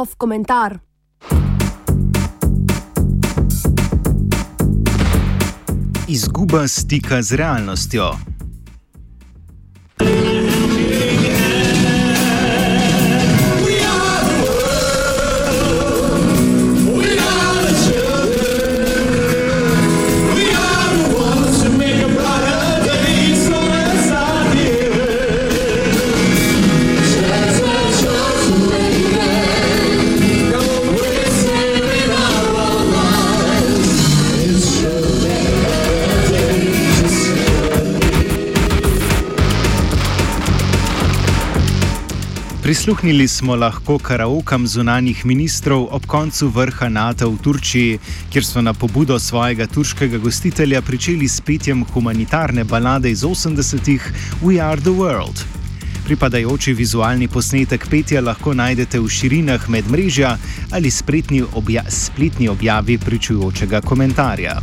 off komentar. Izguba stika z realnostjo. Prisluhnili smo lahko karaokam zunanjih ministrov ob koncu vrha NATO v Turčiji, kjer so na pobudo svojega turškega gostitelja pričeli s petjem humanitarne balade iz 80-ih We Are the World. Pripadajoči vizualni posnetek petja lahko najdete v širinah medmrežja ali spletni, obja spletni objavi pričujočega komentarja.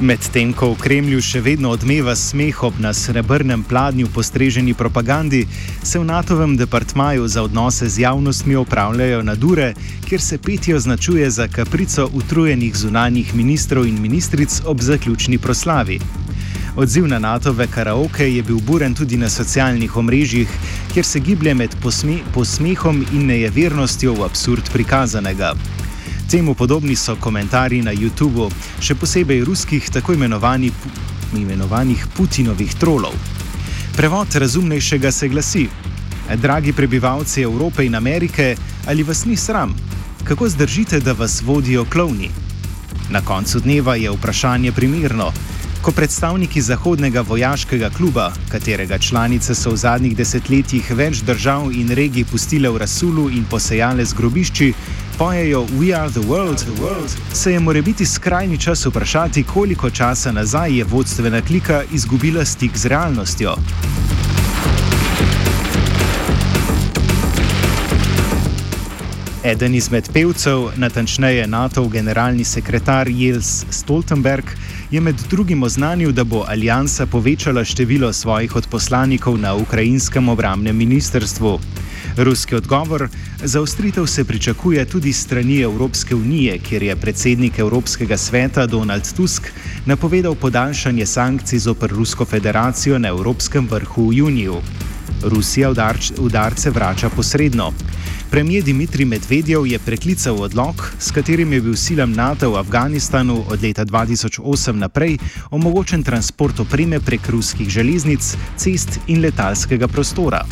Medtem ko v Kremlju še vedno odmeva smeh ob na srebrnem pladnju postreženi propagandi, se v NATO-vem departmaju za odnose z javnostmi opravljajo nadure, kjer se petje označuje za kaprico utrujenih zunanjih ministrov in ministric ob zaključni proslavi. Odziv na NATO-ve karaoke je bil buren tudi na socialnih omrežjih, kjer se giblje med posme posmehom in nejevernostjo v absurd prikazanega. Temu podobni so komentarji na YouTubu, še posebej ruskih tako imenovani, imenovanih Putinovih trolov. Prevod razumnejšega se glasi: Dragi prebivalci Evrope in Amerike, ali vas ni sram? Kako zdržite, da vas vodijo klovni? Na koncu dneva je vprašanje primerno. Ko predstavniki Zahodnega vojaškega kluba, katerega članice so v zadnjih desetletjih več držav in regij pustile v Rasulu in posejale z grobišči, pojejo We are the world, the world, se je more biti skrajni čas vprašati, koliko časa nazaj je vodstvena klika izgubila stik z realnostjo. Eden izmed pevcev, natančneje NATO generalni sekretar Jels Stoltenberg, je med drugim oznanil, da bo alijansa povečala število svojih odposlanikov na ukrajinskem obramnem ministrstvu. Ruski odgovor: zaostritev se pričakuje tudi strani Evropske unije, kjer je predsednik Evropskega sveta Donald Tusk napovedal podaljšanje sankcij zoper Rusko federacijo na Evropskem vrhu v juniju. Rusija udarč, udarce vrača posredno. Premijer Dimitrij Medvedjev je preklical odlog, s katerim je bil silam NATO v Afganistanu od leta 2008 naprej omogočen transport opreme prek ruskih železnic, cest in letalskega prostora.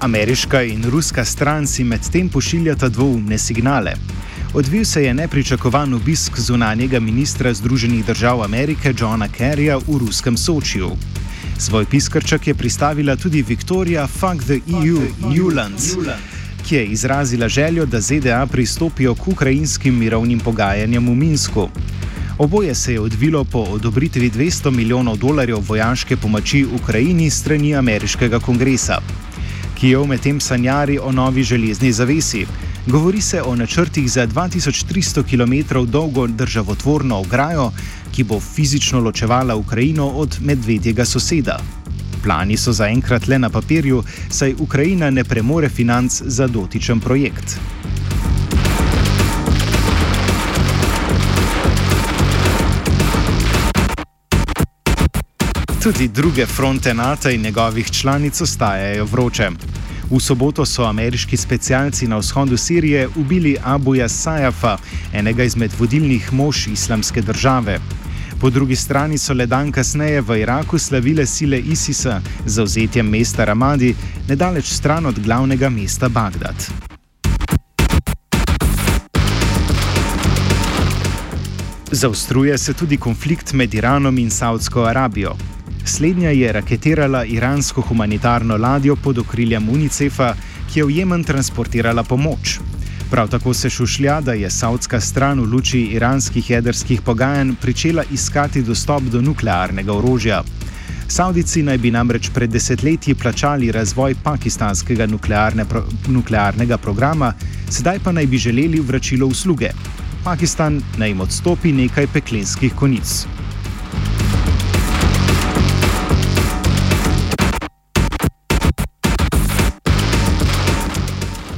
Ameriška in ruska stran si medtem pošiljata dvoumne signale. Odvil se je nepričakovan obisk zunanjega ministra Združenih držav Amerike Johna Kerryja v ruskem Sočiju. Svoj piskrček je pristavila tudi Viktorija Fuck the EU, Newlands, ki je izrazila željo, da ZDA pristopijo k ukrajinskim mirovnim pogajanjem v Minsku. Oboje se je odvilo po odobritvi 200 milijonov dolarjev vojaške pomoči Ukrajini strani ameriškega kongresa. Kijev medtem sanjari o novi železni zavesi. Govori se o načrtih za 2300 km dolgo državotvorno ograjo, ki bo fizično ločevala Ukrajino od medvedjega soseda. Plani so zaenkrat le na papirju, saj Ukrajina ne premore financ za dotičen projekt. Tudi druge fronte NATO in njegovih članic ostajajo vroče. V soboto so ameriški specialci na vzhodu Sirije ubili Abuja Sajafa, enega izmed vodilnih mož islamske države. Po drugi strani so le dan kasneje v Iraku slavile sile ISIS-a z zauzetjem mesta Ramadi, nedaleč stran od glavnega mesta Bagdad. Zaostruje se tudi konflikt med Iranom in Saudsko Arabijo. Slednja je raketirala iransko humanitarno ladjo pod okriljem UNICEF-a, ki je v Jemen transportirala pomoč. Prav tako se šušlja, da je saudska stran v luči iranskih jedrskih pogajanj pričela iskati dostop do nuklearnega orožja. Saudici naj bi namreč pred desetletji plačali razvoj pakistanskega nuklearne pro, nuklearnega programa, sedaj pa naj bi želeli vračilo usluge. Pakistan naj jim odstopi nekaj peklenskih konic.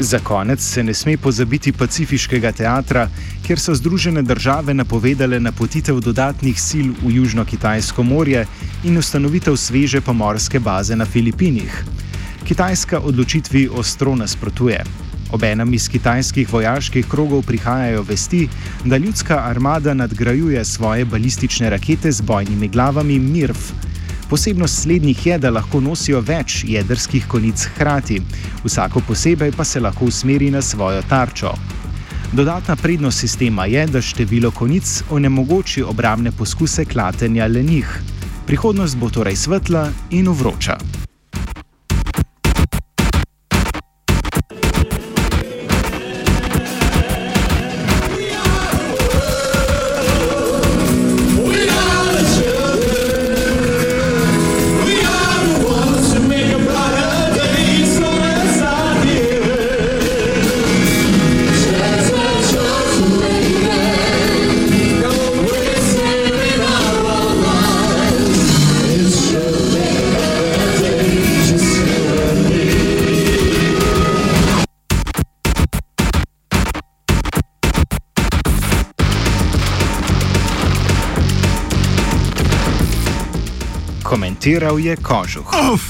Za konec se ne sme pozabiti Pacifiškega teatra, kjer so Združene države napovedale napotitev dodatnih sil v Južno-Kitajsko morje in ustanovitev sveže pomorske baze na Filipinih. Kitajska odločitvi ostro nasprotuje. Obenem iz kitajskih vojaških krogov prihajajo vesti, da ljudska armada nadgrajuje svoje balistične rakete z bojnimi glavami MIRF. Posebnost slednjih je, da lahko nosijo več jedrskih konic hkrati, vsako posebej pa se lahko usmeri na svojo tarčo. Dodatna prednost sistema je, da število konic onemogoči obramne poskuse klatenja le njih. Prihodnost bo torej svetla in vroča. Komentiral je Kožuh. Uf!